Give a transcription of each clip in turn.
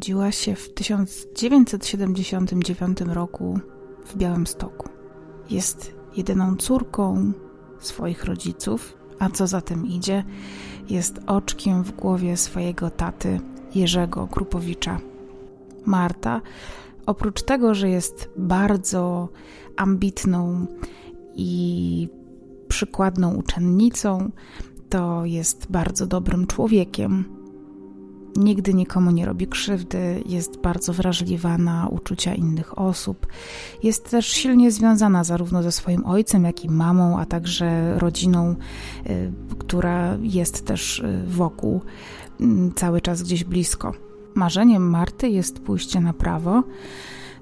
Urodziła się w 1979 roku w Białymstoku. Jest jedyną córką swoich rodziców, a co za tym idzie, jest oczkiem w głowie swojego taty Jerzego Krupowicza. Marta, oprócz tego, że jest bardzo ambitną i przykładną uczennicą, to jest bardzo dobrym człowiekiem Nigdy nikomu nie robi krzywdy, jest bardzo wrażliwa na uczucia innych osób. Jest też silnie związana zarówno ze swoim ojcem, jak i mamą, a także rodziną, y, która jest też y, wokół, mm, cały czas gdzieś blisko. Marzeniem Marty jest pójście na prawo,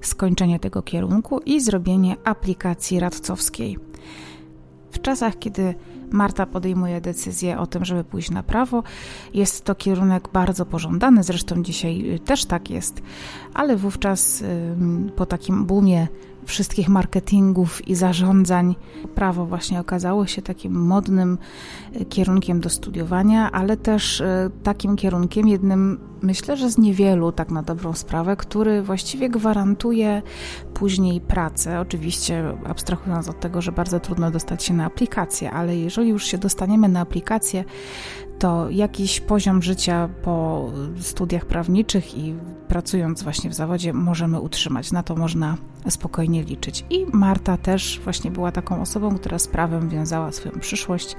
skończenie tego kierunku i zrobienie aplikacji radcowskiej. W czasach, kiedy Marta podejmuje decyzję o tym, żeby pójść na prawo. Jest to kierunek bardzo pożądany, zresztą dzisiaj też tak jest, ale wówczas po takim boomie wszystkich marketingów i zarządzań. Prawo właśnie okazało się takim modnym e, kierunkiem do studiowania, ale też e, takim kierunkiem jednym, myślę, że z niewielu, tak na dobrą sprawę, który właściwie gwarantuje później pracę. Oczywiście abstrahując od tego, że bardzo trudno dostać się na aplikację, ale jeżeli już się dostaniemy na aplikację, to jakiś poziom życia po studiach prawniczych i pracując właśnie w zawodzie możemy utrzymać. Na to można spokojnie liczyć. I Marta też właśnie była taką osobą, która z prawem wiązała swoją przyszłość.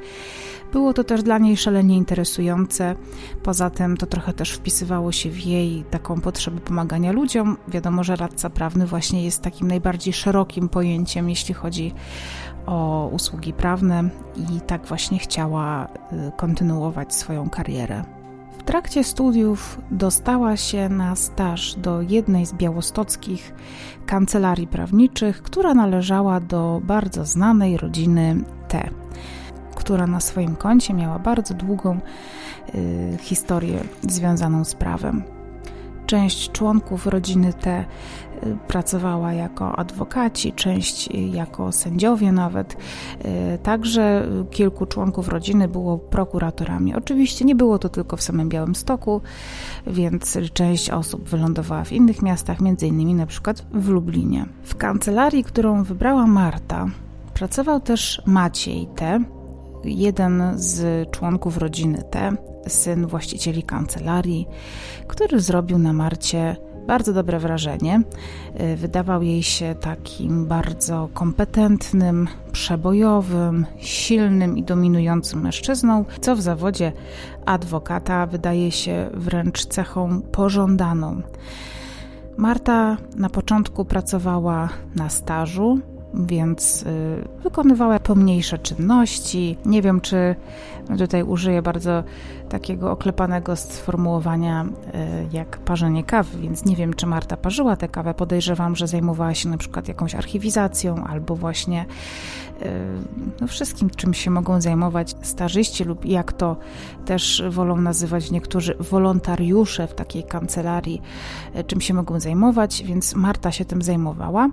Było to też dla niej szalenie interesujące. Poza tym to trochę też wpisywało się w jej taką potrzebę pomagania ludziom. Wiadomo, że radca prawny właśnie jest takim najbardziej szerokim pojęciem, jeśli chodzi o usługi prawne i tak właśnie chciała y, kontynuować swoją karierę. W trakcie studiów dostała się na staż do jednej z białostockich kancelarii prawniczych, która należała do bardzo znanej rodziny T, która na swoim koncie miała bardzo długą y, historię związaną z prawem. Część członków rodziny T y, pracowała jako adwokaci, część jako sędziowie nawet. Y, także kilku członków rodziny było prokuratorami. Oczywiście nie było to tylko w samym Białymstoku, więc część osób wylądowała w innych miastach, między innymi na przykład w Lublinie. W kancelarii, którą wybrała Marta, pracował też Maciej T., jeden z członków rodziny T, syn właścicieli kancelarii, który zrobił na Marcie bardzo dobre wrażenie. Y, wydawał jej się takim bardzo kompetentnym, przebojowym, silnym i dominującym mężczyzną, co w zawodzie adwokata wydaje się wręcz cechą pożądaną. Marta na początku pracowała na stażu, więc y, wykonywała pomniejsze czynności. Nie wiem, czy tutaj użyję bardzo takiego oklepanego sformułowania y, jak parzenie kawy, więc nie wiem, czy Marta parzyła tę kawę. Podejrzewam, że zajmowała się na przykład jakąś archiwizacją albo właśnie y, no, wszystkim, czym się mogą zajmować stażyści lub jak to też wolą nazywać niektórzy wolontariusze w takiej kancelarii, czym się mogą zajmować, więc Marta się tym zajmowała,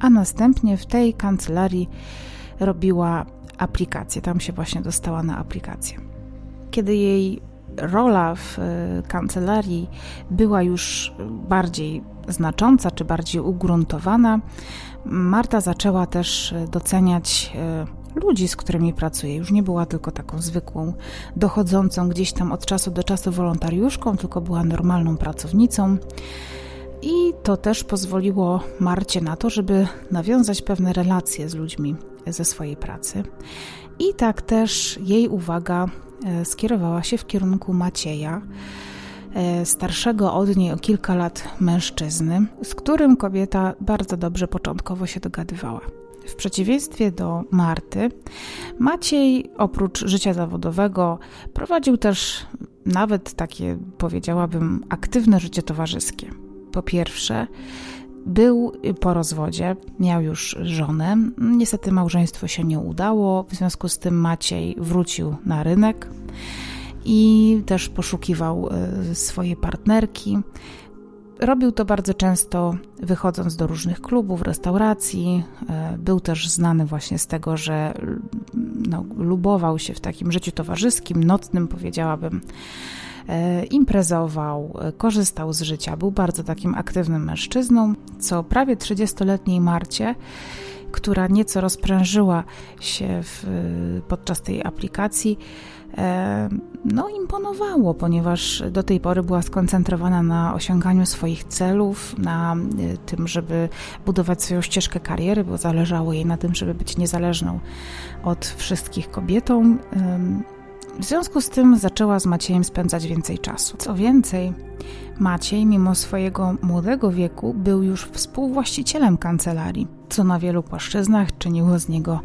a następnie w tej kancelarii robiła aplikację. Tam się właśnie dostała na aplikację. Kiedy jej rola w e, kancelarii była już bardziej znacząca czy bardziej ugruntowana, Marta zaczęła też doceniać e, ludzi, z którymi pracuje. Już nie była tylko taką zwykłą, dochodzącą gdzieś tam od czasu do czasu wolontariuszką, tylko była normalną pracownicą. I to też pozwoliło Marcie na to, żeby nawiązać pewne relacje z ludźmi ze swojej pracy. I tak też jej uwaga e, skierowała się w kierunku Macieja, e, starszego od niej o kilka lat mężczyzny, z którym kobieta bardzo dobrze początkowo się dogadywała. W przeciwieństwie do Marty, Maciej oprócz życia zawodowego prowadził też nawet takie, powiedziałabym, aktywne życie towarzyskie. Po pierwsze, był po rozwodzie, miał już żonę. Niestety małżeństwo się nie udało, w związku z tym Maciej wrócił na rynek i też poszukiwał e, swojej partnerki. Robił to bardzo często, wychodząc do różnych klubów, restauracji. E, był też znany właśnie z tego, że no, lubował się w takim życiu towarzyskim, nocnym, powiedziałabym imprezował, e, korzystał z życia, był bardzo takim aktywnym mężczyzną, co prawie 30-letniej Marcie która nieco rozprężyła się w, podczas tej aplikacji, e, no imponowało, ponieważ do tej pory była skoncentrowana na osiąganiu swoich celów, na e, tym, żeby budować swoją ścieżkę kariery, bo zależało jej na tym, żeby być niezależną od wszystkich kobietą. W związku z tym zaczęła z Maciejem spędzać więcej czasu. Co więcej, Maciej, mimo swojego młodego wieku, był już współwłaścicielem kancelarii, co na wielu płaszczyznach czyniło z niego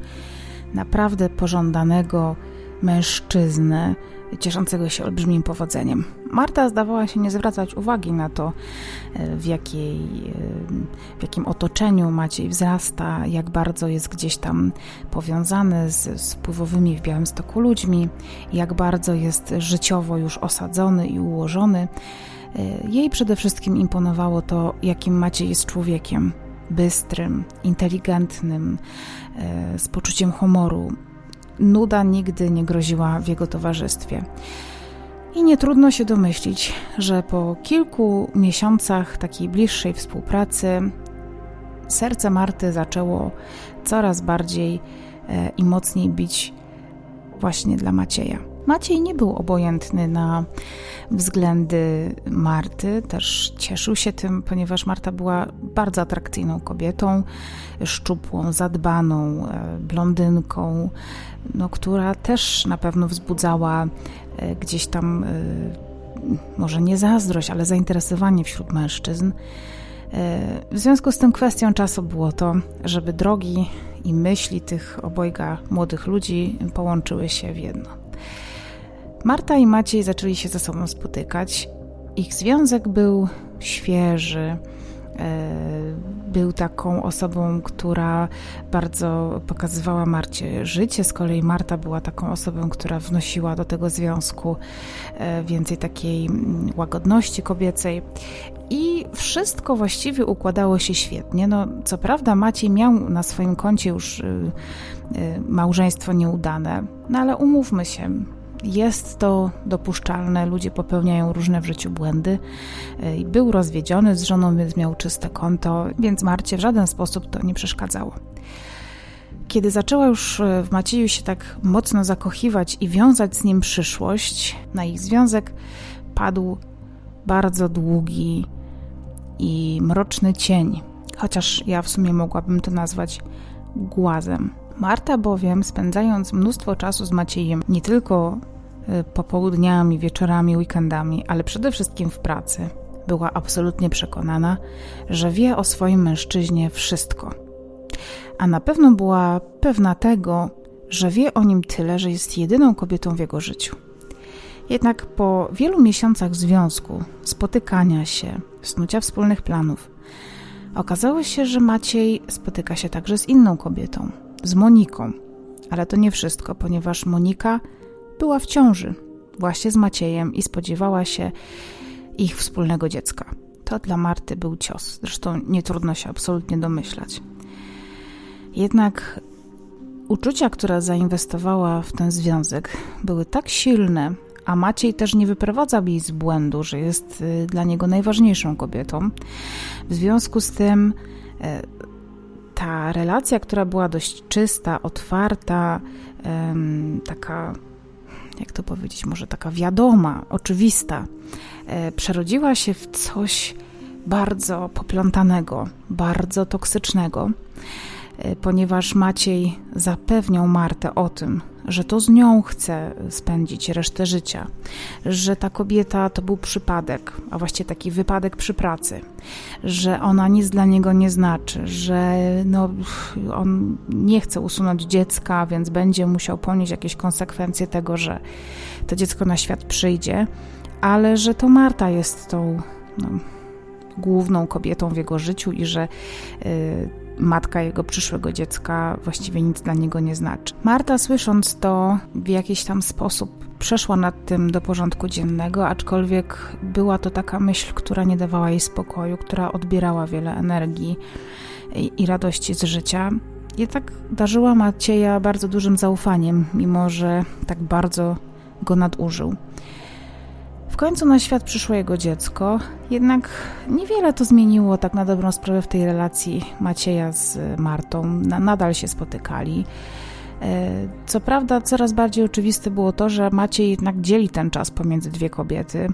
naprawdę pożądanego mężczyznę, cieszącego się olbrzymim powodzeniem. Marta zdawała się nie zwracać uwagi na to, e, w, jakiej, e, w jakim otoczeniu Maciej wzrasta, jak bardzo jest gdzieś tam powiązany z, z wpływowymi w Białymstoku ludźmi, jak bardzo jest życiowo już osadzony i ułożony. E, jej przede wszystkim imponowało to, jakim Maciej jest człowiekiem. Bystrym, inteligentnym, z poczuciem humoru, nuda nigdy nie groziła w jego towarzystwie. I nie trudno się domyślić, że po kilku miesiącach takiej bliższej współpracy serce Marty zaczęło coraz bardziej e, i mocniej bić właśnie dla Macieja. Maciej nie był obojętny na względy Marty, też cieszył się tym, ponieważ Marta była bardzo atrakcyjną kobietą, szczupłą, zadbaną, e, blondynką, no, która też na pewno wzbudzała e, gdzieś tam, e, może nie zazdrość, ale zainteresowanie wśród mężczyzn. W związku z tym kwestią czasu było to, żeby drogi i myśli tych obojga młodych ludzi połączyły się w jedno. Marta i Maciej zaczęli się ze sobą spotykać. Ich związek był świeży, e, był taką osobą, która bardzo pokazywała Marcie życie. Z kolei Marta była taką osobą, która wnosiła do tego związku e, więcej takiej mm, łagodności kobiecej. I wszystko właściwie układało się świetnie. No, co prawda, Maciej miał na swoim koncie już y, y, małżeństwo nieudane, no ale umówmy się, jest to dopuszczalne, ludzie popełniają różne w życiu błędy. Y, był rozwiedziony z żoną, więc miał czyste konto, więc Marcie w żaden sposób to nie przeszkadzało. Kiedy zaczęła już y, w Macieju się tak mocno zakochiwać i wiązać z nim przyszłość, na ich związek padł bardzo długi i mroczny cień, chociaż ja w sumie mogłabym to nazwać głazem. Marta bowiem, spędzając mnóstwo czasu z Maciejem, nie tylko popołudniami, wieczorami, weekendami, ale przede wszystkim w pracy, była absolutnie przekonana, że wie o swoim mężczyźnie wszystko. A na pewno była pewna tego, że wie o nim tyle, że jest jedyną kobietą w jego życiu. Jednak po wielu miesiącach związku, spotykania się, snucia wspólnych planów, okazało się, że Maciej spotyka się także z inną kobietą, z Moniką. Ale to nie wszystko, ponieważ Monika była w ciąży właśnie z Maciejem i spodziewała się ich wspólnego dziecka. To dla Marty był cios, zresztą nie trudno się absolutnie domyślać. Jednak uczucia, które zainwestowała w ten związek, były tak silne, a Maciej też nie wyprowadzał jej z błędu, że jest y, dla niego najważniejszą kobietą. W związku z tym e, ta relacja, która była dość czysta, otwarta, taka, jak to powiedzieć, może taka wiadoma, oczywista, e, przerodziła się w coś bardzo poplątanego, bardzo toksycznego. E, ponieważ Maciej zapewniał Martę o tym, że to z nią chce spędzić resztę życia, że ta kobieta to był przypadek, a właściwie taki wypadek przy pracy, że ona nic dla niego nie znaczy, że no, on nie chce usunąć dziecka, więc będzie musiał ponieść jakieś konsekwencje tego, że to dziecko na świat przyjdzie, ale że to Marta jest tą no, główną kobietą w jego życiu i że. Yy, matka jego przyszłego dziecka właściwie nic dla niego nie znaczy. Marta, słysząc to, w jakiś tam sposób przeszła nad tym do porządku dziennego, aczkolwiek była to taka myśl, która nie dawała jej spokoju, która odbierała wiele energii i, i radości z życia. Tak darzyła Macieja bardzo dużym zaufaniem, mimo że tak bardzo go nadużył końcu na świat przyszło jego dziecko, jednak niewiele to zmieniło tak na dobrą sprawę w tej relacji Macieja z Martą. Nadal się spotykali. E, co prawda, coraz bardziej oczywiste było to, że Maciej jednak dzieli ten czas pomiędzy dwie kobiety.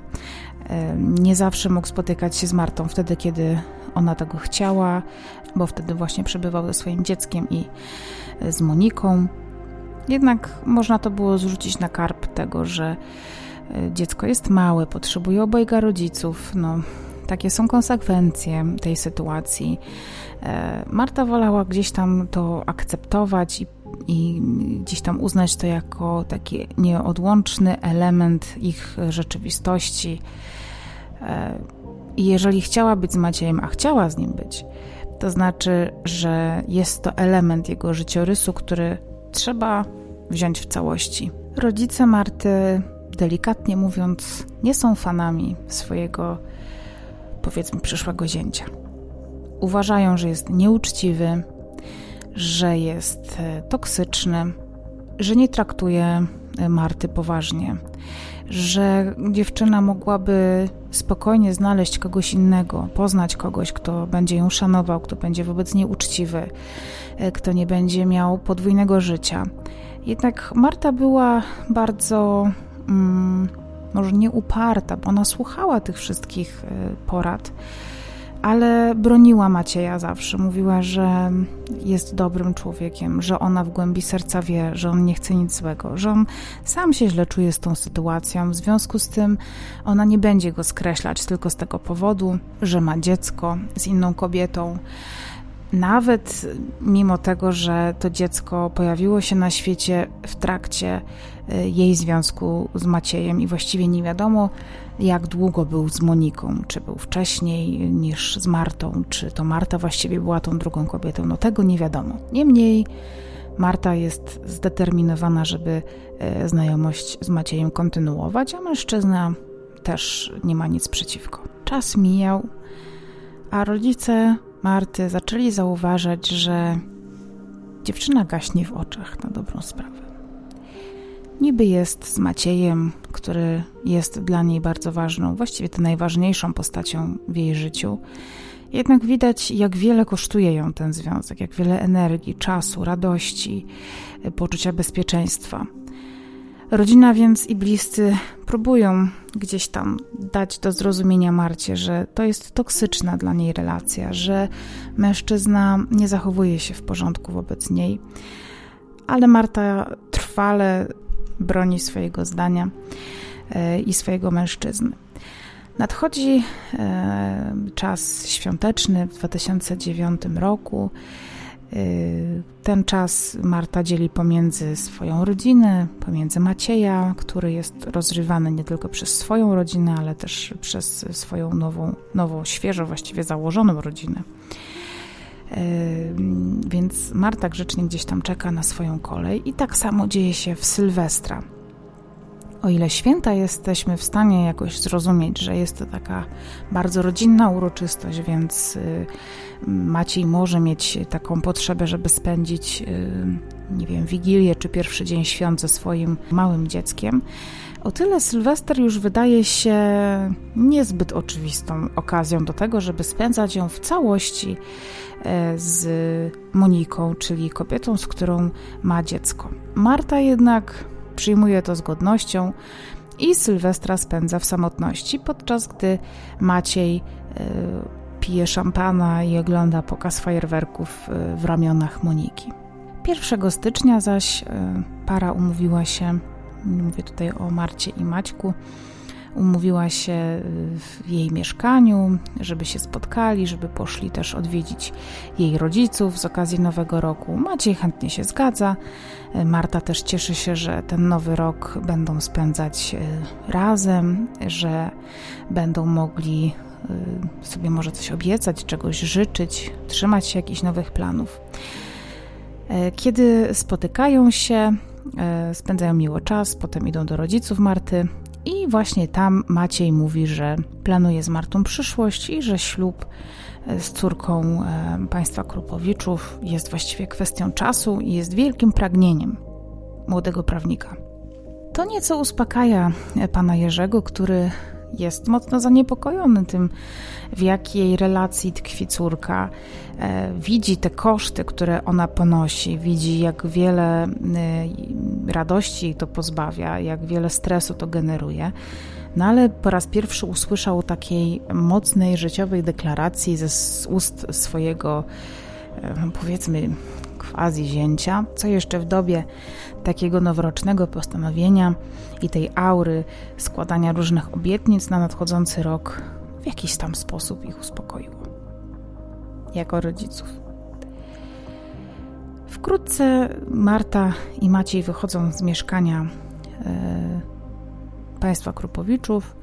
E, nie zawsze mógł spotykać się z Martą wtedy, kiedy ona tego chciała, bo wtedy właśnie przebywał ze swoim dzieckiem i z Moniką. Jednak można to było zrzucić na karp tego, że e, dziecko jest małe, potrzebuje obojga rodziców. No, takie są konsekwencje tej sytuacji. E, Marta wolała gdzieś tam to akceptować i, i gdzieś tam uznać to jako taki nieodłączny element ich rzeczywistości. E, I jeżeli chciała być z Maciejem, a chciała z nim być, to znaczy, że jest to element jego życiorysu, który trzeba wziąć w całości. Rodzice Marty, delikatnie mówiąc, nie są fanami swojego, powiedzmy, przyszłego zięcia. Uważają, że jest nieuczciwy, że jest e, toksyczny, że nie traktuje e, Marty poważnie, że dziewczyna mogłaby spokojnie znaleźć kogoś innego, poznać kogoś, kto będzie ją szanował, kto będzie wobec niej uczciwy, e, kto nie będzie miał podwójnego życia. Jednak Marta była bardzo, mm, może nie uparta, bo ona słuchała tych wszystkich e, porad, ale broniła Macieja zawsze. Mówiła, że jest dobrym człowiekiem, że ona w głębi serca wie, że on nie chce nic złego, że on sam się źle czuje z tą sytuacją. W związku z tym ona nie będzie go skreślać tylko z tego powodu, że ma dziecko z inną kobietą. Nawet mimo tego, że to dziecko pojawiło się na świecie w trakcie y, jej związku z Maciejem i właściwie nie wiadomo, jak długo był z Moniką, czy był wcześniej niż z Martą, czy to Marta właściwie była tą drugą kobietą, no tego nie wiadomo. Niemniej Marta jest zdeterminowana, żeby e, znajomość z Maciejem kontynuować, a mężczyzna też nie ma nic przeciwko. Czas mijał, a rodzice Marty zaczęli zauważać, że dziewczyna gaśnie w oczach na dobrą sprawę. Niby jest z Maciejem, który jest dla niej bardzo ważną, właściwie to najważniejszą postacią w jej życiu. Jednak widać, jak wiele kosztuje ją ten związek, jak wiele energii, czasu, radości, poczucia bezpieczeństwa. Rodzina więc i bliscy próbują gdzieś tam dać do zrozumienia Marcie, że to jest toksyczna dla niej relacja, że mężczyzna nie zachowuje się w porządku wobec niej. Ale Marta trwale broni swojego zdania e, i swojego mężczyzny. Nadchodzi e, czas świąteczny w 2009 roku. E, ten czas Marta dzieli pomiędzy swoją rodzinę, pomiędzy Macieja, który jest rozrywany nie tylko przez swoją rodzinę, ale też przez swoją nową, nową świeżo właściwie założoną rodzinę. Więc Marta grzecznie gdzieś tam czeka na swoją kolej i tak samo dzieje się w Sylwestra. O ile święta jesteśmy w stanie jakoś zrozumieć, że jest to taka bardzo rodzinna uroczystość, więc y, Maciej może mieć taką potrzebę, żeby spędzić, y, nie wiem, Wigilię czy pierwszy dzień świąt ze swoim małym dzieckiem, o tyle Sylwester już wydaje się niezbyt oczywistą okazją do tego, żeby spędzać ją w całości z Moniką, czyli kobietą, z którą ma dziecko. Marta jednak przyjmuje to z godnością i Sylwestra spędza w samotności, podczas gdy Maciej e, pije szampana i ogląda pokaz fajerwerków e, w ramionach Moniki. 1 stycznia zaś para umówiła się mówię tutaj o Marcie i Maćku, umówiła się w jej mieszkaniu, żeby się spotkali, żeby poszli też odwiedzić jej rodziców z okazji Nowego Roku. Maciej chętnie się zgadza. Marta też cieszy się, że ten nowy rok będą spędzać e, razem, że będą mogli sobie może coś obiecać, czegoś życzyć, trzymać się jakichś nowych planów. Kiedy spotykają się, spędzają miło czas, potem idą do rodziców Marty i właśnie tam Maciej mówi, że planuje z Martą przyszłość i że ślub e, z córką e, państwa Krupowiczów jest właściwie kwestią czasu i jest wielkim pragnieniem młodego prawnika. To nieco uspokaja pana Jerzego, który jest mocno zaniepokojony tym, w jakiej relacji tkwi córka. E, widzi te koszty, które ona ponosi, widzi, jak wiele e, radości to pozbawia, jak wiele stresu to generuje. No ale po raz pierwszy usłyszał takiej mocnej życiowej deklaracji ze ust swojego, e, powiedzmy, quasi zięcia, co jeszcze w dobie takiego noworocznego postanowienia i tej aury składania różnych obietnic na nadchodzący rok w jakiś tam sposób ich uspokoiło. Jako rodziców. Wkrótce Marta i Maciej wychodzą z mieszkania e, państwa Krupowiczów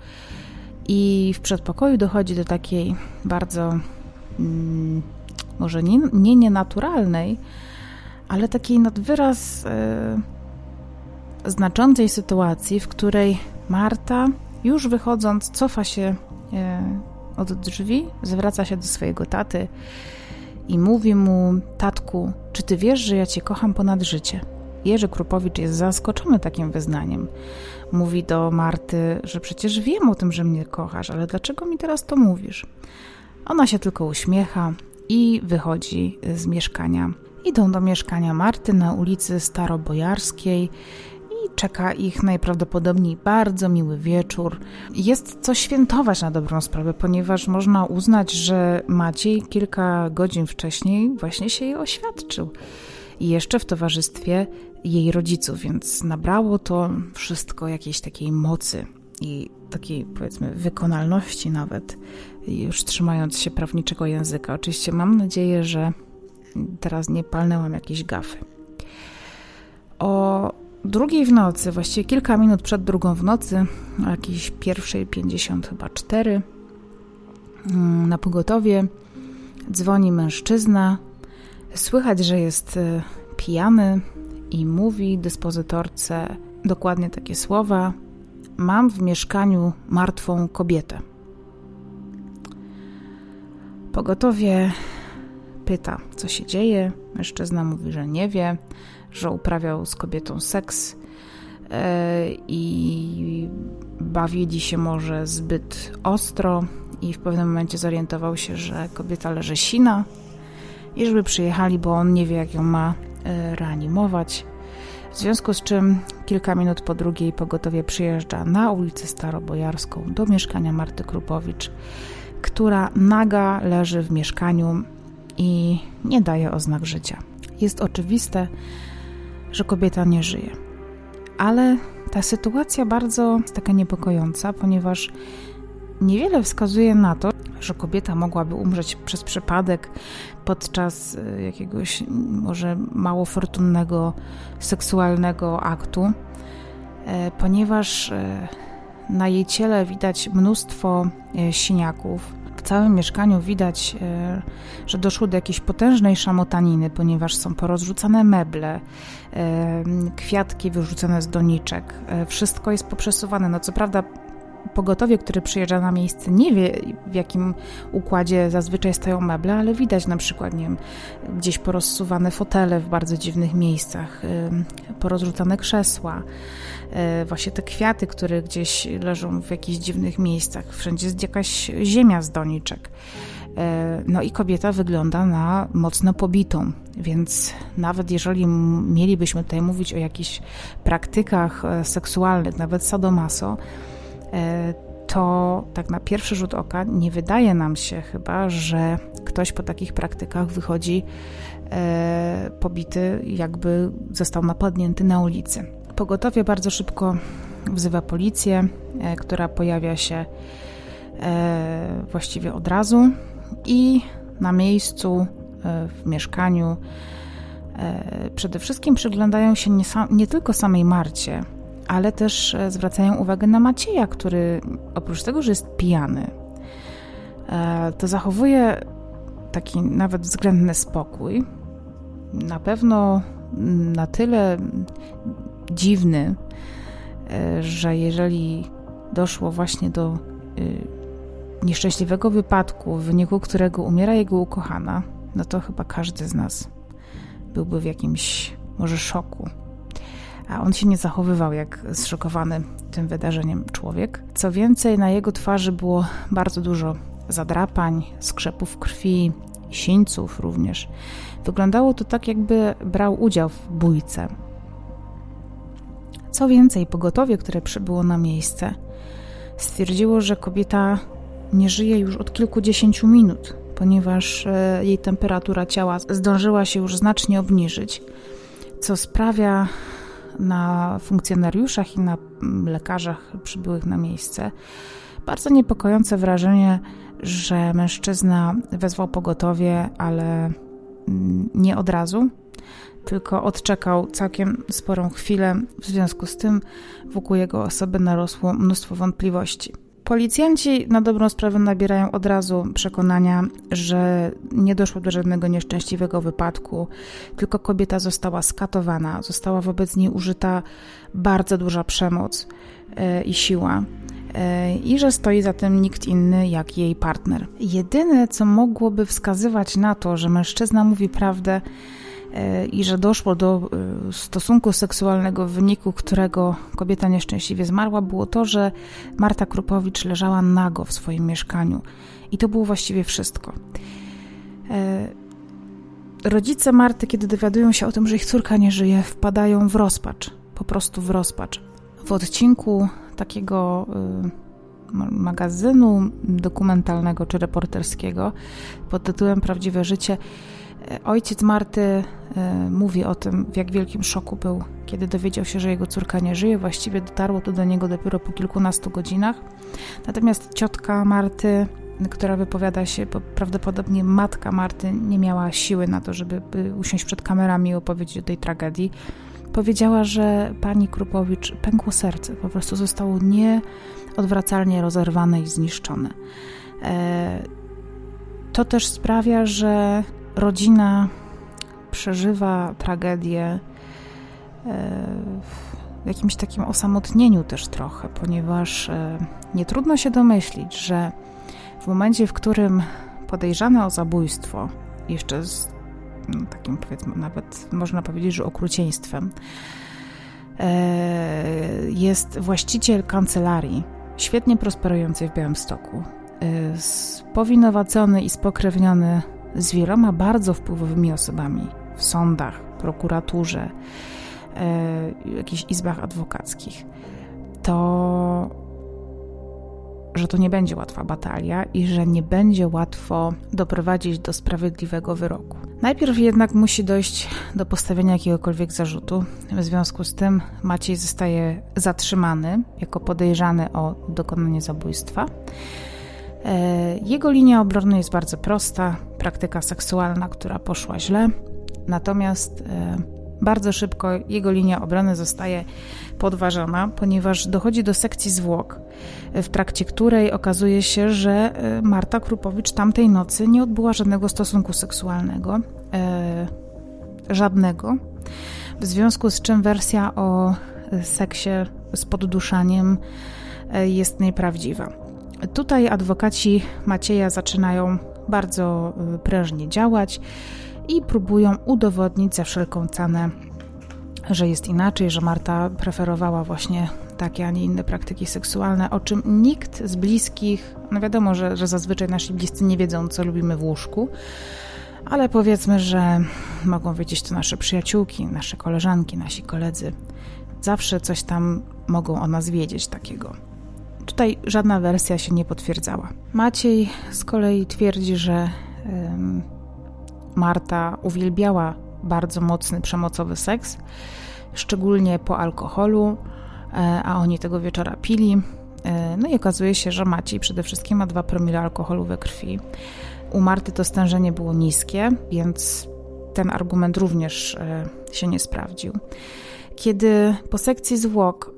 i w przedpokoju dochodzi do takiej bardzo mm, może nie, nie nienaturalnej, ale takiej nad wyraz e, znaczącej sytuacji, w której Marta już wychodząc cofa się e, od drzwi, zwraca się do swojego taty i mówi mu: Tatku, czy ty wiesz, że ja cię kocham ponad życie? Jerzy Krupowicz jest zaskoczony takim wyznaniem. Mówi do Marty, że przecież wiem o tym, że mnie kochasz, ale dlaczego mi teraz to mówisz? Ona się tylko uśmiecha i wychodzi z mieszkania. Idą do mieszkania Marty na ulicy Starobojarskiej i czeka ich najprawdopodobniej bardzo miły wieczór. Jest co świętować na dobrą sprawę, ponieważ można uznać, że Maciej kilka godzin wcześniej właśnie się jej oświadczył. I jeszcze w towarzystwie jej rodziców, więc nabrało to wszystko jakiejś takiej mocy i takiej powiedzmy wykonalności nawet, już trzymając się prawniczego języka. Oczywiście mam nadzieję, że teraz nie palnęłam jakiejś gafy. O drugiej w nocy, właściwie kilka minut przed drugą w nocy, o jakiejś pierwszej 50 chyba 4, mm, na pogotowie dzwoni mężczyzna. Słychać, że jest e, pijany i mówi dyspozytorce dokładnie takie słowa: Mam w mieszkaniu martwą kobietę. Pogotowie pyta, co się dzieje. Mężczyzna mówi, że nie wie, że uprawiał z kobietą seks e, i bawili się może zbyt ostro i w pewnym momencie zorientował się, że kobieta leży sina i żeby przyjechali, bo on nie wie, jak ją ma e, reanimować. W związku z czym kilka minut po drugiej pogotowie przyjeżdża na ulicę Starobojarską do mieszkania Marty Krupowicz, która naga leży w mieszkaniu i nie daje oznak życia. Jest oczywiste, że kobieta nie żyje. Ale ta sytuacja bardzo jest taka niepokojąca, ponieważ niewiele wskazuje na to, że kobieta mogłaby umrzeć przez przypadek podczas e, jakiegoś może mało fortunnego seksualnego aktu, e, ponieważ e, na jej ciele widać mnóstwo siniaków, w całym mieszkaniu widać, e, że doszło do jakiejś potężnej szamotaniny, ponieważ są porozrzucane meble, e, kwiatki wyrzucone z doniczek, e, wszystko jest poprzesuwane. No co prawda pogotowie, które przyjeżdża na miejsce, nie wie w jakim układzie zazwyczaj stoją meble, ale widać na przykład, nie wiem, gdzieś porozsuwane fotele w bardzo dziwnych miejscach, porozrzucane krzesła, e, właśnie te kwiaty, które gdzieś leżą w jakichś dziwnych miejscach, wszędzie jest jakaś ziemia z doniczek. E, no i kobieta wygląda na mocno pobitą, więc nawet jeżeli mielibyśmy tutaj mówić o jakichś praktykach e, seksualnych, nawet sadomaso, to tak na pierwszy rzut oka nie wydaje nam się chyba, że ktoś po takich praktykach wychodzi e, pobity, jakby został napadnięty na ulicy. Pogotowie bardzo szybko wzywa policję, e, która pojawia się właściwie od razu i na miejscu w mieszkaniu przede wszystkim przyglądają się nie, nie tylko samej Marcie, ale też e, zwracają uwagę na Macieja, który oprócz tego, że jest pijany, e, to zachowuje taki nawet względny spokój. Na pewno na tyle dziwny, e, że jeżeli doszło właśnie do nieszczęśliwego wypadku, w wyniku którego umiera jego ukochana, no to chyba każdy z nas byłby w jakimś może szoku a on się nie zachowywał jak zszokowany tym wydarzeniem człowiek. Co więcej, na jego twarzy było bardzo dużo zadrapań, skrzepów krwi, sińców również. Wyglądało to tak, jakby brał udział w bójce. Co więcej, pogotowie, które przybyło na miejsce, stwierdziło, że kobieta nie żyje już od kilkudziesięciu minut, ponieważ e, jej temperatura ciała zdążyła się już znacznie obniżyć, co sprawia na funkcjonariuszach i na mm, lekarzach przybyłych na miejsce bardzo niepokojące wrażenie, że mężczyzna wezwał pogotowie, ale mm, nie od razu, tylko odczekał całkiem sporą chwilę. W związku z tym wokół jego osoby narosło mnóstwo wątpliwości. Policjanci na dobrą sprawę nabierają od razu przekonania, że nie doszło do żadnego nieszczęśliwego wypadku, tylko kobieta została skatowana, została wobec niej użyta bardzo duża przemoc yy, i siła. E, i że stoi za tym nikt inny jak jej partner. Jedyne, co mogłoby wskazywać na to, że mężczyzna mówi prawdę e, i że doszło do e, stosunku seksualnego, w wyniku którego kobieta nieszczęśliwie zmarła, było to, że Marta Krupowicz leżała nago w swoim mieszkaniu. I to było właściwie wszystko. Rodzice Marty, kiedy dowiadują się o tym, że ich córka nie żyje, wpadają w rozpacz, po prostu w rozpacz. W odcinku takiego magazynu dokumentalnego czy reporterskiego pod tytułem Prawdziwe życie. E, ojciec Marty e, mówi o tym, w jak wielkim szoku był, kiedy dowiedział się, że jego córka nie żyje. Właściwie dotarło to do niego dopiero po kilkunastu godzinach. Natomiast ciotka Marty, która wypowiada się, bo prawdopodobnie matka Marty nie miała siły na to, żeby usiąść przed kamerami i opowiedzieć o tej tragedii powiedziała, że pani Krupowicz pękło serce, po prostu zostało nieodwracalnie rozerwane i zniszczone. E, to też sprawia, że rodzina przeżywa tragedię e, w jakimś takim osamotnieniu też trochę, ponieważ e, nie trudno się domyślić, że w momencie, w którym podejrzane o zabójstwo, jeszcze z no, takim powiedzmy nawet można powiedzieć, że okrucieństwem, e, jest właściciel kancelarii, świetnie prosperującej w Białymstoku, e, spowinowacony i spokrewniony z wieloma bardzo wpływowymi osobami w sądach, prokuraturze, e, jakichś izbach adwokackich, to że to nie będzie łatwa batalia i że nie będzie łatwo doprowadzić do sprawiedliwego wyroku. Najpierw jednak musi dojść do postawienia jakiegokolwiek zarzutu. W związku z tym Maciej zostaje zatrzymany jako podejrzany o dokonanie zabójstwa. E, jego linia obrony jest bardzo prosta: praktyka seksualna, która poszła źle. Natomiast e, bardzo szybko jego linia obrony zostaje podważana, ponieważ dochodzi do sekcji zwłok, w trakcie której okazuje się, że e, Marta Krupowicz tamtej nocy nie odbyła żadnego stosunku seksualnego. E, żadnego. W związku z czym wersja o seksie z podduszaniem e, jest nieprawdziwa. Tutaj adwokaci Macieja zaczynają bardzo prężnie działać i próbują udowodnić za wszelką cenę, że jest inaczej, że Marta preferowała właśnie takie, a nie inne praktyki seksualne, o czym nikt z bliskich, no wiadomo, że, że zazwyczaj nasi bliscy nie wiedzą, co lubimy w łóżku, ale powiedzmy, że mogą wiedzieć to nasze przyjaciółki, nasze koleżanki, nasi koledzy. Zawsze coś tam mogą o nas wiedzieć takiego. Tutaj żadna wersja się nie potwierdzała. Maciej z kolei twierdzi, że Marta uwielbiała bardzo mocny, przemocowy seks, szczególnie po alkoholu, e, a oni tego wieczora pili. E, no i okazuje się, że Maciej przede wszystkim ma 2 promile alkoholu we krwi. U Marty to stężenie było niskie, więc ten argument również e, się nie sprawdził. Kiedy po sekcji zwłok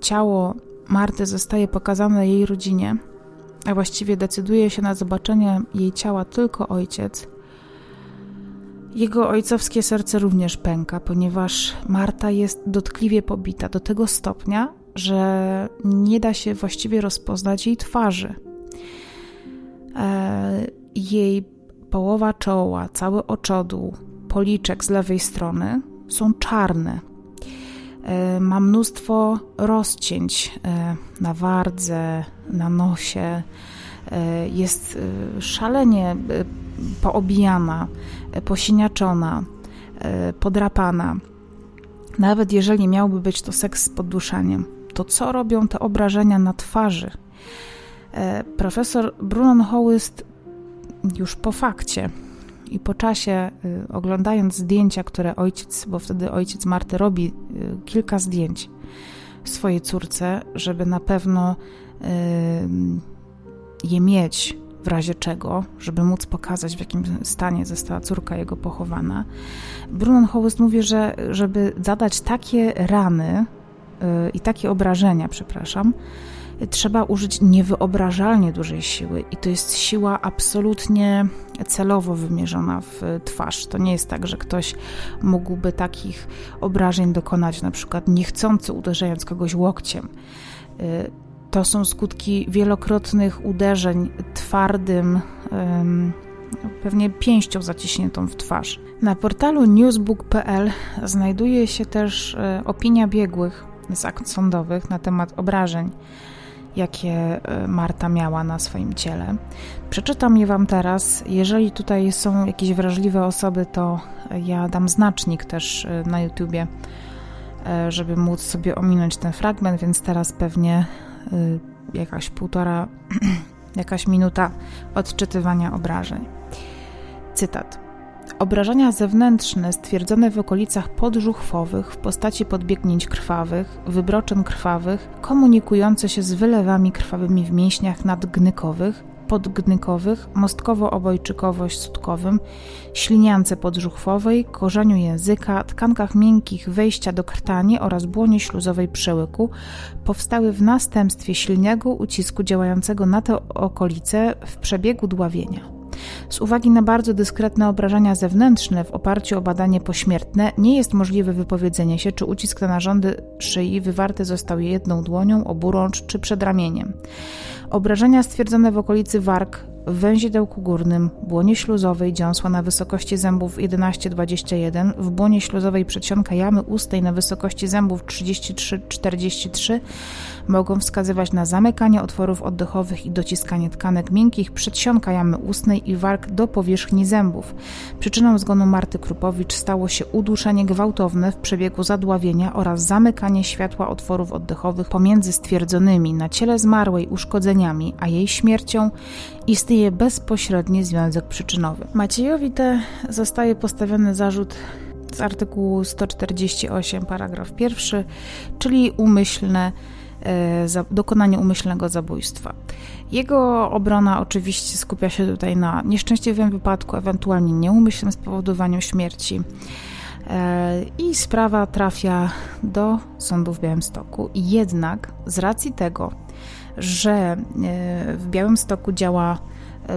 ciało Marty zostaje pokazane jej rodzinie, a właściwie decyduje się na zobaczenie jej ciała tylko ojciec, jego ojcowskie serce również pęka, ponieważ Marta jest dotkliwie pobita do tego stopnia, że nie da się właściwie rozpoznać jej twarzy. E, jej połowa czoła, cały oczodół, policzek z lewej strony są czarne. ma mnóstwo rozcięć na wardze, na nosie. Jest szalenie poobijana, posiniaczona, podrapana. Nawet jeżeli miałby być to seks z podduszeniem, to co robią te obrażenia na twarzy? Profesor Brunon Hołyst już po fakcie i po czasie, oglądając zdjęcia, które ojciec, bo wtedy ojciec Marty robi kilka zdjęć swojej córce, żeby na pewno je mieć w razie czego, żeby móc pokazać, w jakim stanie została córka jego pochowana. Brunon Hołyst mówi, że żeby zadać takie rany i takie obrażenia, przepraszam, trzeba użyć niewyobrażalnie dużej siły i to jest siła absolutnie celowo wymierzona w twarz. To nie jest tak, że ktoś mógłby takich obrażeń dokonać, na przykład niechcący uderzając kogoś łokciem. Y, to są skutki wielokrotnych uderzeń twardym, pewnie pięścią zaciśniętą w twarz. Na portalu newsbook.pl znajduje się też y, opinia biegłych z akt sądowych na temat obrażeń jakie e, Marta miała na swoim ciele. Przeczytam je Wam teraz. Jeżeli tutaj są jakieś wrażliwe osoby, to ja dam znacznik też e, na YouTubie, e, żeby móc sobie ominąć ten fragment, więc teraz pewnie jakaś półtora, jakaś minuta odczytywania obrażeń. Cytat. Obrażenia zewnętrzne stwierdzone w okolicach podżuchwowych w postaci podbiegnięć krwawych, wybroczyn krwawych, komunikujące się z wylewami krwawymi w mięśniach nadgnykowych, podgnykowych, mostkowo-obojczykowo-sutkowym, śliniance podżuchwowej, korzeniu języka, tkankach miękkich wejścia do krtani oraz błonie śluzowej przełyku powstały w następstwie silnego ucisku działającego na te okolice w przebiegu dławienia. Z uwagi na bardzo dyskretne obrażenia zewnętrzne w oparciu o badanie pośmiertne nie jest możliwe wypowiedzenie się, czy ucisk na narządy szyi wywarty został jedną dłonią, oburącz czy przedramieniem. Obrażenia stwierdzone w okolicy warg w węzidełku górnym, błonie śluzowej dziąsła na wysokości zębów 11-21, w błonie śluzowej przedsionka jamy ustej na wysokości zębów 33-43 mogą wskazywać na zamykanie otworów oddechowych i dociskanie tkanek miękkich przedsionka jamy ustnej i warg do powierzchni zębów. Przyczyną zgonu Marty Krupowicz stało się uduszenie gwałtowne w przebiegu zadławienia oraz zamykanie światła otworów oddechowych pomiędzy stwierdzonymi na ciele zmarłej uszkodzeniami, a jej śmiercią istnieje bezpośredni związek przyczynowy. Maciejowi te zostaje postawiony zarzut z artykułu 148, paragraf pierwszy, czyli umyślne E, dokonanie umyślnego zabójstwa. Jego obrona oczywiście skupia się tutaj na nieszczęśliwym wypadku, ewentualnie nieumyślnym spowodowaniu śmierci. E, I sprawa trafia do sądu w Białymstoku. Jednak z racji tego, że e, w Białymstoku działa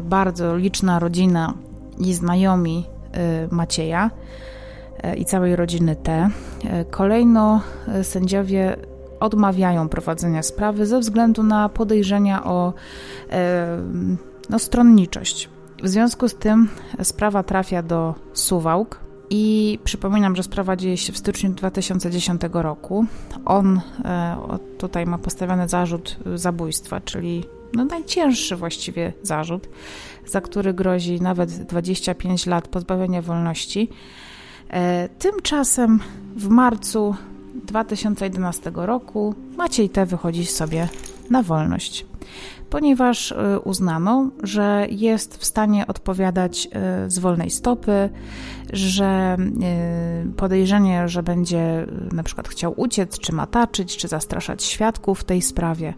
bardzo liczna rodzina i znajomi Macieja i całej rodziny T, kolejno sędziowie odmawiają prowadzenia sprawy ze względu na podejrzenia o no, stronniczość. W związku z tym sprawa trafia do Suwałk. I przypominam, że sprawa dzieje się w styczniu 2010 roku. On tutaj ma postawiony zarzut zabójstwa, czyli no najcięższy właściwie zarzut, za który grozi nawet 25 lat pozbawienia wolności. E, tymczasem w marcu 2011 roku Maciej T. wychodzi sobie na wolność, ponieważ y, uznano, że jest w stanie odpowiadać y, z wolnej stopy, że y, podejrzenie, że będzie na przykład chciał uciec, czy mataczyć, czy zastraszać świadków w tej sprawie.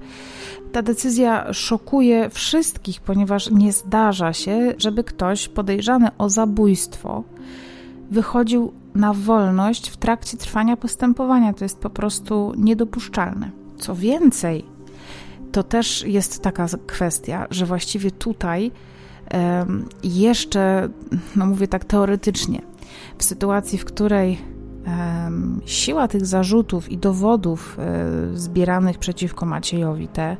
Ta decyzja szokuje wszystkich, ponieważ nie zdarza się, żeby ktoś podejrzany o zabójstwo wychodził na wolność w trakcie trwania postępowania. To jest po prostu niedopuszczalne. Co więcej, to też jest taka kwestia, że właściwie tutaj jeszcze, no mówię tak teoretycznie, w sytuacji, w której siła tych zarzutów i dowodów um, zbieranych przeciwko Maciejowi te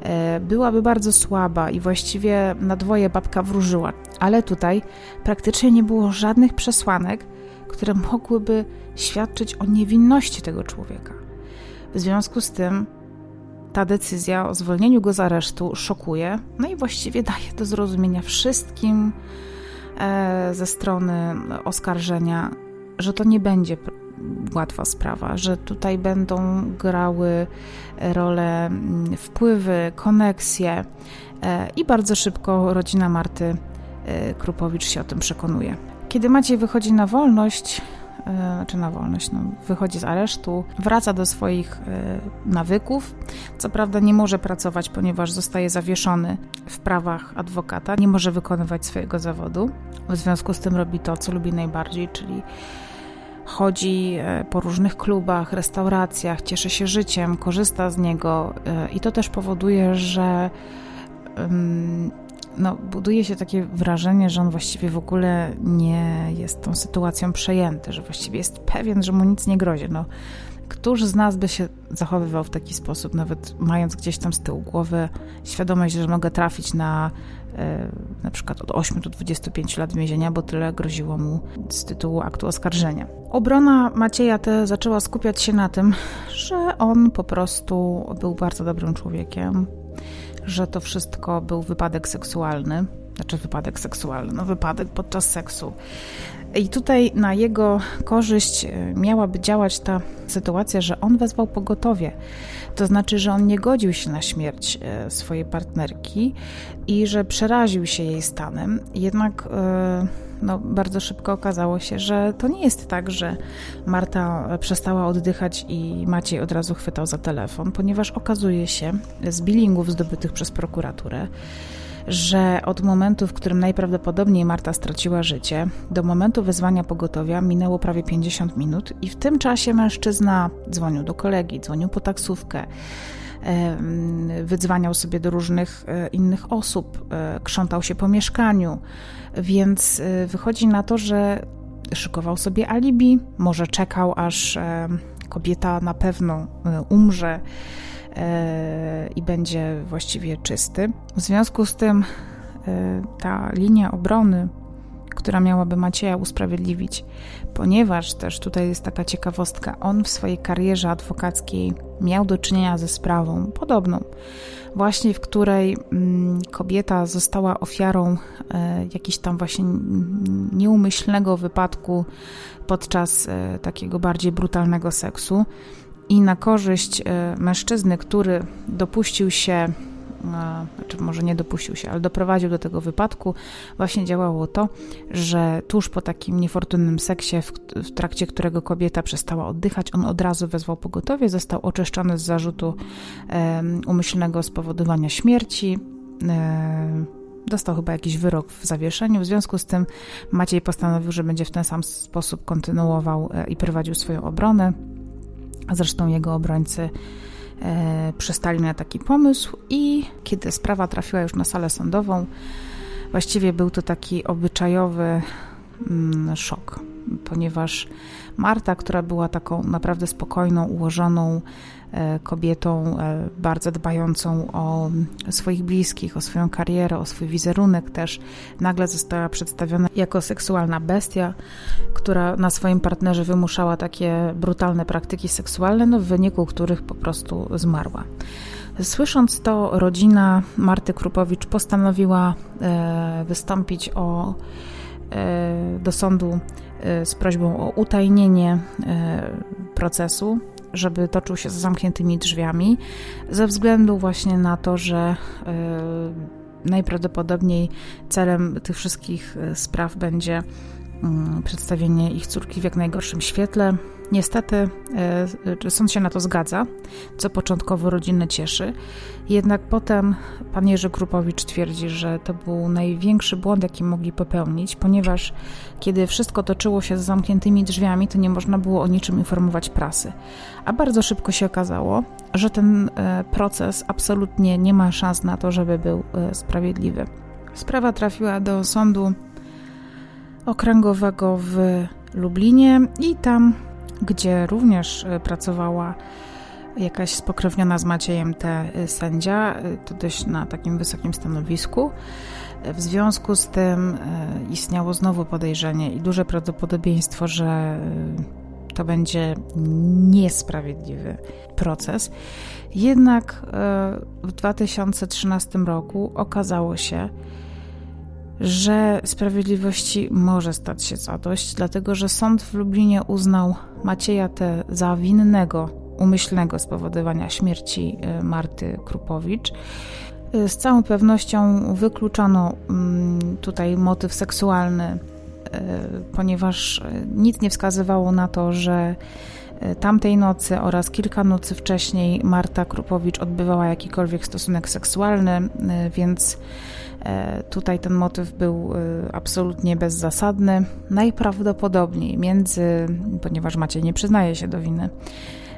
e, byłaby bardzo słaba i właściwie na dwoje babka wróżyła. Ale tutaj praktycznie nie było żadnych przesłanek, które mogłyby świadczyć o niewinności tego człowieka. W związku z tym ta decyzja o zwolnieniu go z aresztu szokuje, no i właściwie daje do zrozumienia wszystkim e, ze strony oskarżenia, że to nie będzie łatwa sprawa, że tutaj będą grały rolę mm, wpływy, koneksje e, i bardzo szybko rodzina Marty e, Krupowicz się o tym przekonuje. Kiedy Maciej wychodzi na wolność, e, czy na wolność, no, wychodzi z aresztu, wraca do swoich nawyków. Co prawda nie może pracować, ponieważ zostaje zawieszony w prawach adwokata, nie może wykonywać swojego zawodu. W związku z tym robi to, co lubi najbardziej, czyli chodzi e, po różnych klubach, restauracjach, cieszy się życiem, korzysta z niego e, i to też powoduje, że no, buduje się takie wrażenie, że on właściwie w ogóle nie jest tą sytuacją przejęty, że właściwie jest pewien, że mu nic nie grozi. No, Któż z nas by się zachowywał w taki sposób, nawet mając gdzieś tam z tyłu głowy świadomość, że mogę trafić na e, na przykład od 8 do 25 lat więzienia, bo tyle groziło mu z tytułu aktu oskarżenia. Obrona Macieja te zaczęła skupiać się na tym, że on po prostu był bardzo dobrym człowiekiem, że to wszystko był wypadek seksualny, znaczy wypadek seksualny, no wypadek podczas seksu. I tutaj na jego korzyść e, miałaby działać ta sytuacja, że on wezwał pogotowie. To znaczy, że on nie godził się na śmierć e, swojej partnerki i że przeraził się jej stanem. Jednak e, no, bardzo szybko okazało się, że to nie jest tak, że Marta przestała oddychać i Maciej od razu chwytał za telefon, ponieważ okazuje się z billingów zdobytych przez prokuraturę, że od momentu, w którym najprawdopodobniej Marta straciła życie, do momentu wezwania pogotowia minęło prawie 50 minut i w tym czasie mężczyzna dzwonił do kolegi, dzwonił po taksówkę, wydzwaniał sobie do różnych e, innych osób, e, krzątał się po mieszkaniu, więc e, wychodzi na to, że szykował sobie alibi, może czekał, aż kobieta na pewno umrze i będzie właściwie czysty. W związku z tym e, ta linia obrony, która miałaby Macieja usprawiedliwić, ponieważ też tutaj jest taka ciekawostka, on w swojej karierze adwokackiej miał do czynienia ze sprawą podobną, właśnie w której mm, kobieta została ofiarą e, jakiegoś tam właśnie nieumyślnego wypadku podczas takiego bardziej brutalnego seksu i na korzyść e, mężczyzny, który dopuścił się, e, znaczy może nie dopuścił się, ale doprowadził do tego wypadku, właśnie działało to, że tuż po takim niefortunnym seksie, w, trakcie którego kobieta przestała oddychać, on od razu wezwał pogotowie, został oczyszczony z zarzutu um, umyślnego spowodowania śmierci. Um, dostał chyba jakiś wyrok w zawieszeniu. W związku z tym Maciej postanowił, że będzie w ten sam sposób kontynuował i prowadził swoją obronę. Zresztą jego obrońcy e, przystali na taki pomysł i kiedy sprawa trafiła już na salę sądową, właściwie był to taki obyczajowy mm, szok, ponieważ Marta, która była taką naprawdę spokojną, ułożoną kobietą e, bardzo dbającą o swoich bliskich, o swoją karierę, o swój wizerunek też, nagle została przedstawiona jako seksualna bestia, która na swoim partnerze wymuszała takie brutalne praktyki seksualne, no w wyniku których po prostu zmarła. Słysząc to, rodzina Marty Krupowicz postanowiła e, wystąpić o, do sądu z prośbą o utajnienie procesu żeby toczył się z zamkniętymi drzwiami, ze względu właśnie na to, że y, najprawdopodobniej celem tych wszystkich e, spraw będzie mm, przedstawienie ich córki w jak najgorszym świetle. Niestety e, sąd się na to zgadza, co początkowo rodzinę cieszy. Jednak potem pan Jerzy Krupowicz twierdzi, że to był największy błąd, jaki mogli popełnić, ponieważ kiedy wszystko toczyło się z zamkniętymi drzwiami, to nie można było o niczym informować prasy. A bardzo szybko się okazało, że ten e, proces absolutnie nie ma szans na to, żeby był e, sprawiedliwy. Sprawa trafiła do sądu okręgowego w Lublinie i tam, gdzie również e, pracowała jakaś spokrewniona z Maciejem T. sędzia, to dość na takim wysokim stanowisku. W związku z tym istniało znowu podejrzenie i duże prawdopodobieństwo, że to będzie niesprawiedliwy proces. Jednak w 2013 roku okazało się, że sprawiedliwości może stać się zadość, dlatego że sąd w Lublinie uznał Macieja T. za winnego umyślnego spowodowania śmierci e, Marty Krupowicz. E, z całą pewnością wykluczono mm, tutaj motyw seksualny, e, ponieważ nic nie wskazywało na to, że tamtej nocy oraz kilka nocy wcześniej Marta Krupowicz odbywała jakikolwiek stosunek seksualny, więc E, tutaj ten motyw był e, absolutnie bezzasadny. Najprawdopodobniej między, ponieważ Maciej nie przyznaje się do winy,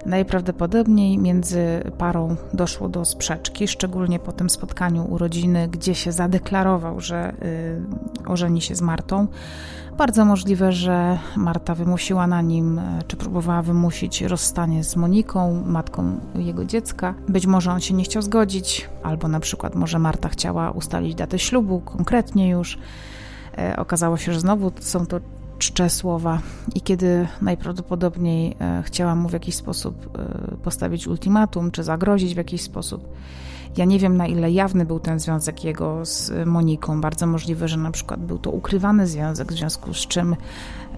najprawdopodobniej między parą doszło do sprzeczki, szczególnie po tym spotkaniu u rodziny, gdzie się zadeklarował, że e, ożeni się z Martą. Bardzo możliwe, że Marta wymusiła na nim, e, czy próbowała wymusić rozstanie z Moniką, matką jego dziecka. Być może on się nie chciał zgodzić, albo na przykład może Marta chciała ustalić datę ślubu, konkretnie już. E, okazało się, że znowu są to czcze słowa i kiedy najprawdopodobniej e, chciała mu w jakiś sposób postawić ultimatum, czy zagrozić w jakiś sposób, ja nie wiem, na ile jawny był ten związek jego z Moniką. Bardzo możliwe, że na przykład był to ukrywany związek, w związku z czym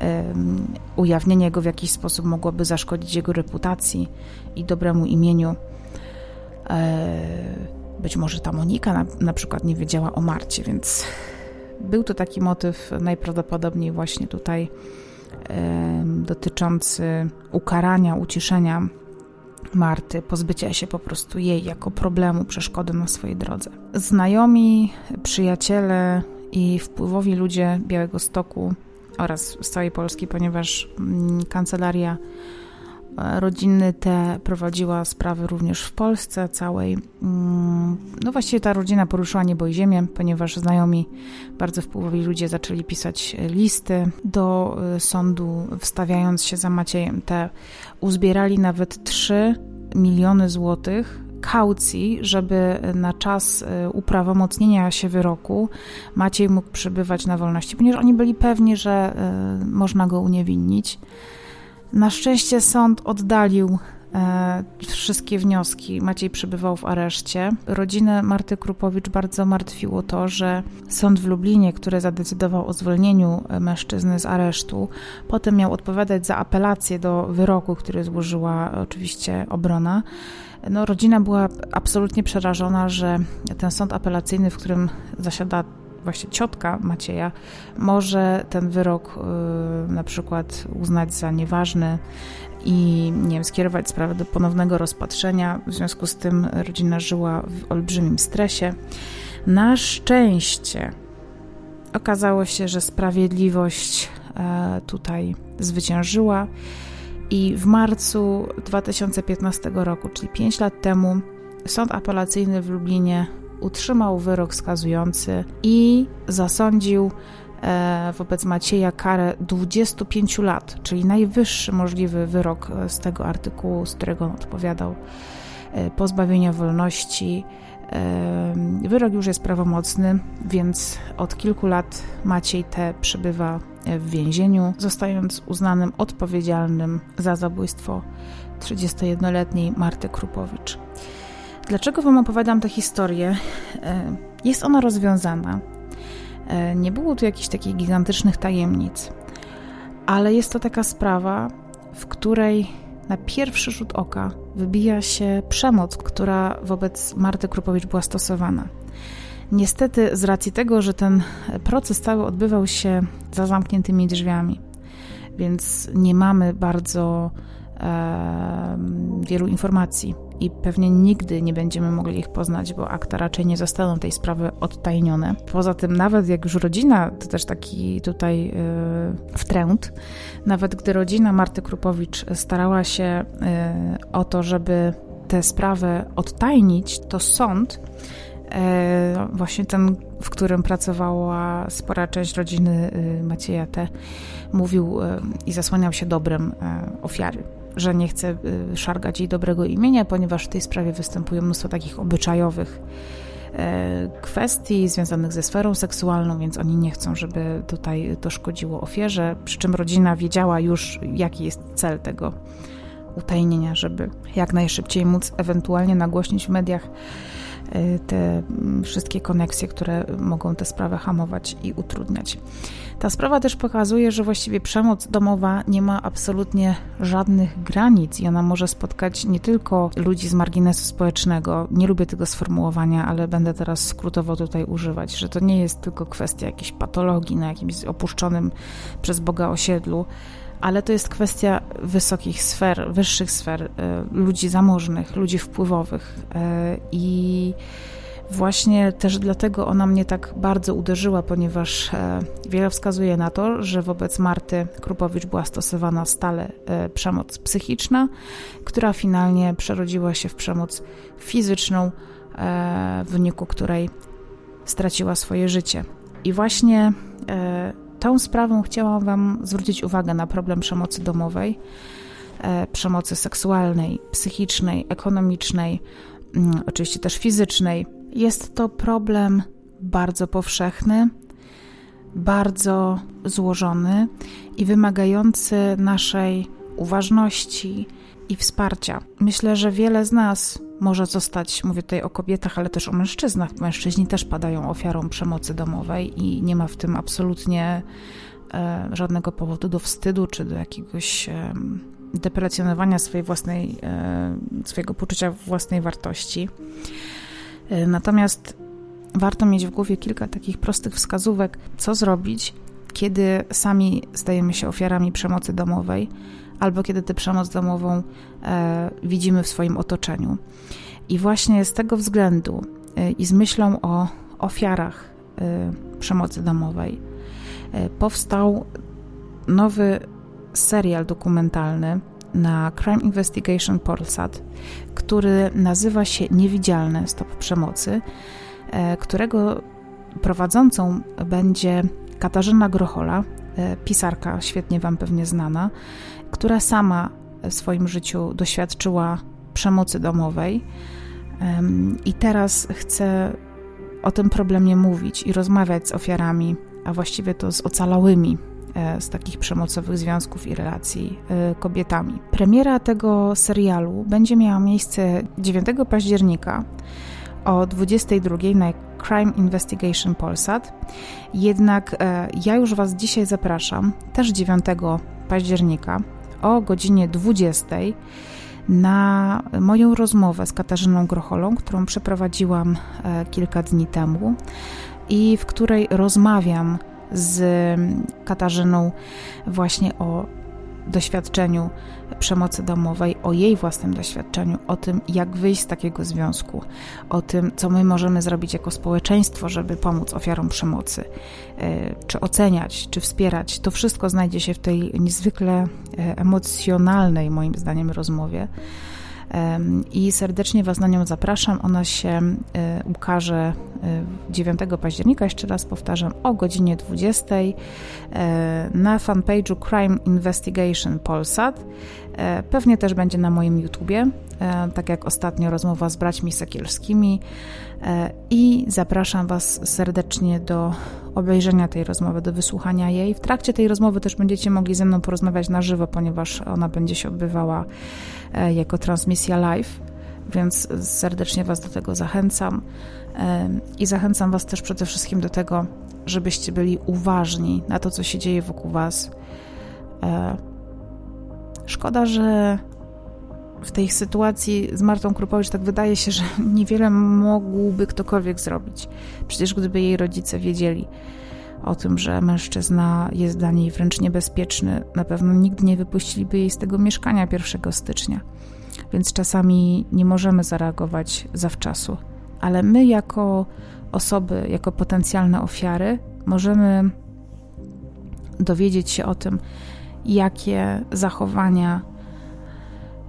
um, ujawnienie go w jakiś sposób mogłoby zaszkodzić jego reputacji i dobremu imieniu. E, być może ta Monika na, na przykład nie wiedziała o Marcie, więc był to taki motyw najprawdopodobniej właśnie tutaj dotyczący ukarania, uciszenia Marty, pozbycia się po prostu jej jako problemu, przeszkody na swojej drodze. Znajomi, przyjaciele i wpływowi ludzie Białego Stoku oraz z całej Polski, ponieważ mm, kancelaria rodziny te prowadziła sprawy również w Polsce całej. Mm, no właściwie ta rodzina poruszyła niebo i ziemię, ponieważ znajomi, bardzo wpływowi ludzie zaczęli pisać listy do e, sądu, wstawiając się za Maciejem T uzbierali nawet 3 miliony złotych kaucji, żeby na czas e, uprawomocnienia się wyroku Maciej mógł przebywać na wolności, ponieważ oni byli pewni, że e, można go uniewinnić. Na szczęście sąd oddalił E, wszystkie wnioski. Maciej przebywał w areszcie. Rodzinę Marty Krupowicz bardzo martwiło to, że sąd w Lublinie, który zadecydował o zwolnieniu mężczyzny z aresztu, potem miał odpowiadać za apelację do wyroku, który złożyła oczywiście obrona. No, rodzina była absolutnie przerażona, że ten sąd apelacyjny, w którym zasiada właśnie ciotka Macieja, może ten wyrok y, na przykład uznać za nieważny i nie wiem, skierować sprawę do ponownego rozpatrzenia. W związku z tym rodzina żyła w olbrzymim stresie. Na szczęście okazało się, że sprawiedliwość e, tutaj zwyciężyła i w marcu 2015 roku, czyli 5 lat temu, sąd apelacyjny w Lublinie utrzymał wyrok skazujący i zasądził E, wobec Macieja karę 25 lat, czyli najwyższy możliwy wyrok e, z tego artykułu, z którego on odpowiadał, e, pozbawienia wolności. Wyrok już jest prawomocny, więc od kilku lat Maciej T. przebywa w więzieniu, zostając uznanym odpowiedzialnym za zabójstwo 31-letniej Marty Krupowicz. Dlaczego Wam opowiadam tę historię? Jest ona rozwiązana E, nie było tu jakichś takich gigantycznych tajemnic, ale jest to taka sprawa, w której na pierwszy rzut oka wybija się przemoc, która wobec Marty Krupowicz była stosowana. Niestety, z racji tego, że ten proces cały odbywał się za zamkniętymi drzwiami, więc nie mamy bardzo e, wielu informacji i pewnie nigdy nie będziemy mogli ich poznać, bo akta raczej nie zostaną tej sprawy odtajnione. Poza tym, nawet jak już rodzina, to też taki tutaj yy, wtręt, nawet gdy rodzina Marty Krupowicz starała się yy, o to, żeby tę sprawę odtajnić, to sąd e, właśnie ten, w którym pracowała spora część rodziny Macieja T, mówił i zasłaniał się dobrem ofiary że nie chcę y, szargać jej dobrego imienia, ponieważ w tej sprawie występuje mnóstwo takich obyczajowych e, kwestii związanych ze sferą seksualną, więc oni nie chcą, żeby tutaj to szkodziło ofierze. Przy czym rodzina wiedziała już, jaki jest cel tego utajnienia, żeby jak najszybciej móc ewentualnie nagłośnić w mediach te mm, wszystkie koneksje, które mogą tę sprawę hamować i utrudniać. Ta sprawa też pokazuje, że właściwie przemoc domowa nie ma absolutnie żadnych granic i ona może spotkać nie tylko ludzi z marginesu społecznego. Nie lubię tego sformułowania, ale będę teraz skrótowo tutaj używać, że to nie jest tylko kwestia jakiejś patologii na jakimś opuszczonym przez Boga osiedlu ale to jest kwestia wysokich sfer, wyższych sfer, e, ludzi zamożnych, ludzi wpływowych. E, I właśnie też dlatego ona mnie tak bardzo uderzyła, ponieważ e, wiele wskazuje na to, że wobec Marty Krupowicz była stosowana stale przemoc psychiczna, która finalnie przerodziła się w przemoc fizyczną, w wyniku której straciła swoje życie. I właśnie tą sprawą chciałam Wam zwrócić uwagę na problem przemocy domowej, e, przemocy seksualnej, psychicznej, ekonomicznej, mm, oczywiście też fizycznej. Jest to problem bardzo powszechny, bardzo złożony i wymagający naszej uważności i wsparcia. Myślę, że wiele z nas może zostać, mówię tutaj o kobietach, ale też o mężczyznach. Mężczyźni też padają ofiarą przemocy domowej i nie ma w tym absolutnie e, żadnego powodu do wstydu czy do jakiegoś e, deprecjonowania swojej własnej, e, swojego poczucia własnej wartości. E, natomiast warto mieć w głowie kilka takich prostych wskazówek, co zrobić, kiedy sami stajemy się ofiarami przemocy domowej albo kiedy tę przemoc domową e, widzimy w swoim otoczeniu. I właśnie z tego względu e, i z myślą o ofiarach e, przemocy domowej e, powstał nowy serial dokumentalny na Crime Investigation Polsat, który nazywa się Niewidzialne Stop Przemocy, e, którego prowadzącą będzie Katarzyna Grochola, e, pisarka świetnie Wam pewnie znana, która sama w swoim życiu doświadczyła przemocy domowej i teraz chce o tym problemie mówić i rozmawiać z ofiarami, a właściwie to z ocalałymi e, z takich przemocowych związków i relacji e, kobietami. Premiera tego serialu będzie miała miejsce 9 października o 22 na Crime Investigation Polsat. Jednak e, ja już Was dzisiaj zapraszam, też 9 października o godzinie 20 na moją rozmowę z Katarzyną Grocholą, którą przeprowadziłam e, kilka dni temu i w której rozmawiam z Katarzyną właśnie o doświadczeniu przemocy domowej, o jej własnym doświadczeniu, o tym, jak wyjść z takiego związku, o tym, co my możemy zrobić jako społeczeństwo, żeby pomóc ofiarom przemocy, e, czy oceniać, czy wspierać. To wszystko znajdzie się w tej niezwykle e, emocjonalnej, moim zdaniem, rozmowie i serdecznie Was na nią zapraszam. Ona się e, ukaże 9 e, października, jeszcze raz powtarzam, o godzinie 20 e, na fanpage'u Crime Investigation Polsat. Pewnie też będzie na moim YouTubie, tak jak ostatnio rozmowa z braćmi Sekielskimi. I zapraszam Was serdecznie do obejrzenia tej rozmowy, do wysłuchania jej. W trakcie tej rozmowy też będziecie mogli ze mną porozmawiać na żywo, ponieważ ona będzie się odbywała E, jako transmisja live, więc serdecznie Was do tego zachęcam e, i zachęcam Was też przede wszystkim do tego, żebyście byli uważni na to, co się dzieje wokół Was. Szkoda, że w tej sytuacji z Martą Krupowicz tak wydaje się, że niewiele mógłby ktokolwiek zrobić. Przecież gdyby jej rodzice wiedzieli o tym, że mężczyzna jest dla niej wręcz niebezpieczny, na pewno nigdy nie wypuściliby jej z tego mieszkania 1 stycznia. Więc czasami nie możemy zareagować zawczasu. Ale my, jako osoby, jako potencjalne ofiary, możemy dowiedzieć się o tym, jakie zachowania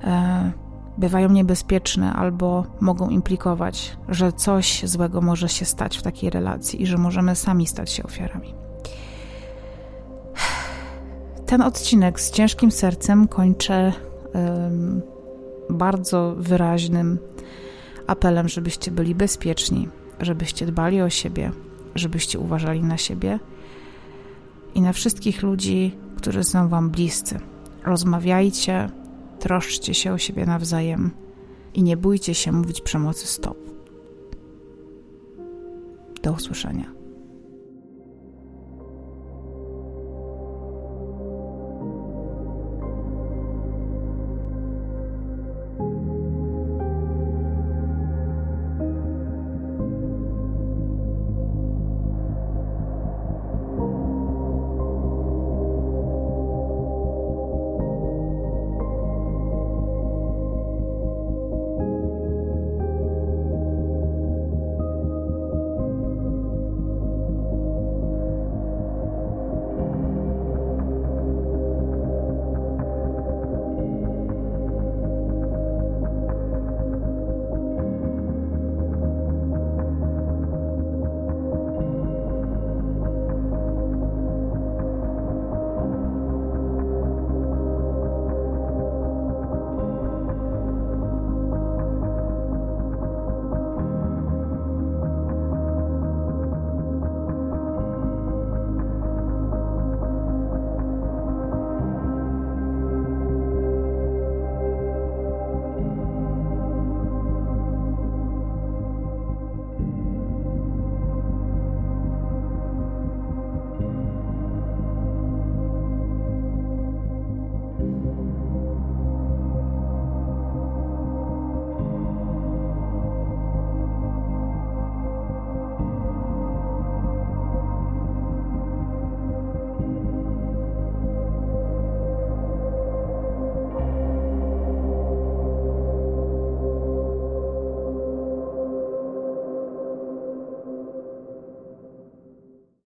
e, bywają niebezpieczne albo mogą implikować, że coś złego może się stać w takiej relacji i że możemy sami stać się ofiarami. Ten odcinek z ciężkim sercem kończę bardzo wyraźnym apelem, żebyście byli bezpieczni, żebyście dbali o siebie, żebyście uważali na siebie i na wszystkich ludzi, którzy są Wam bliscy. Rozmawiajcie, troszczcie się o siebie nawzajem i nie bójcie się mówić przemocy stop. Do usłyszenia.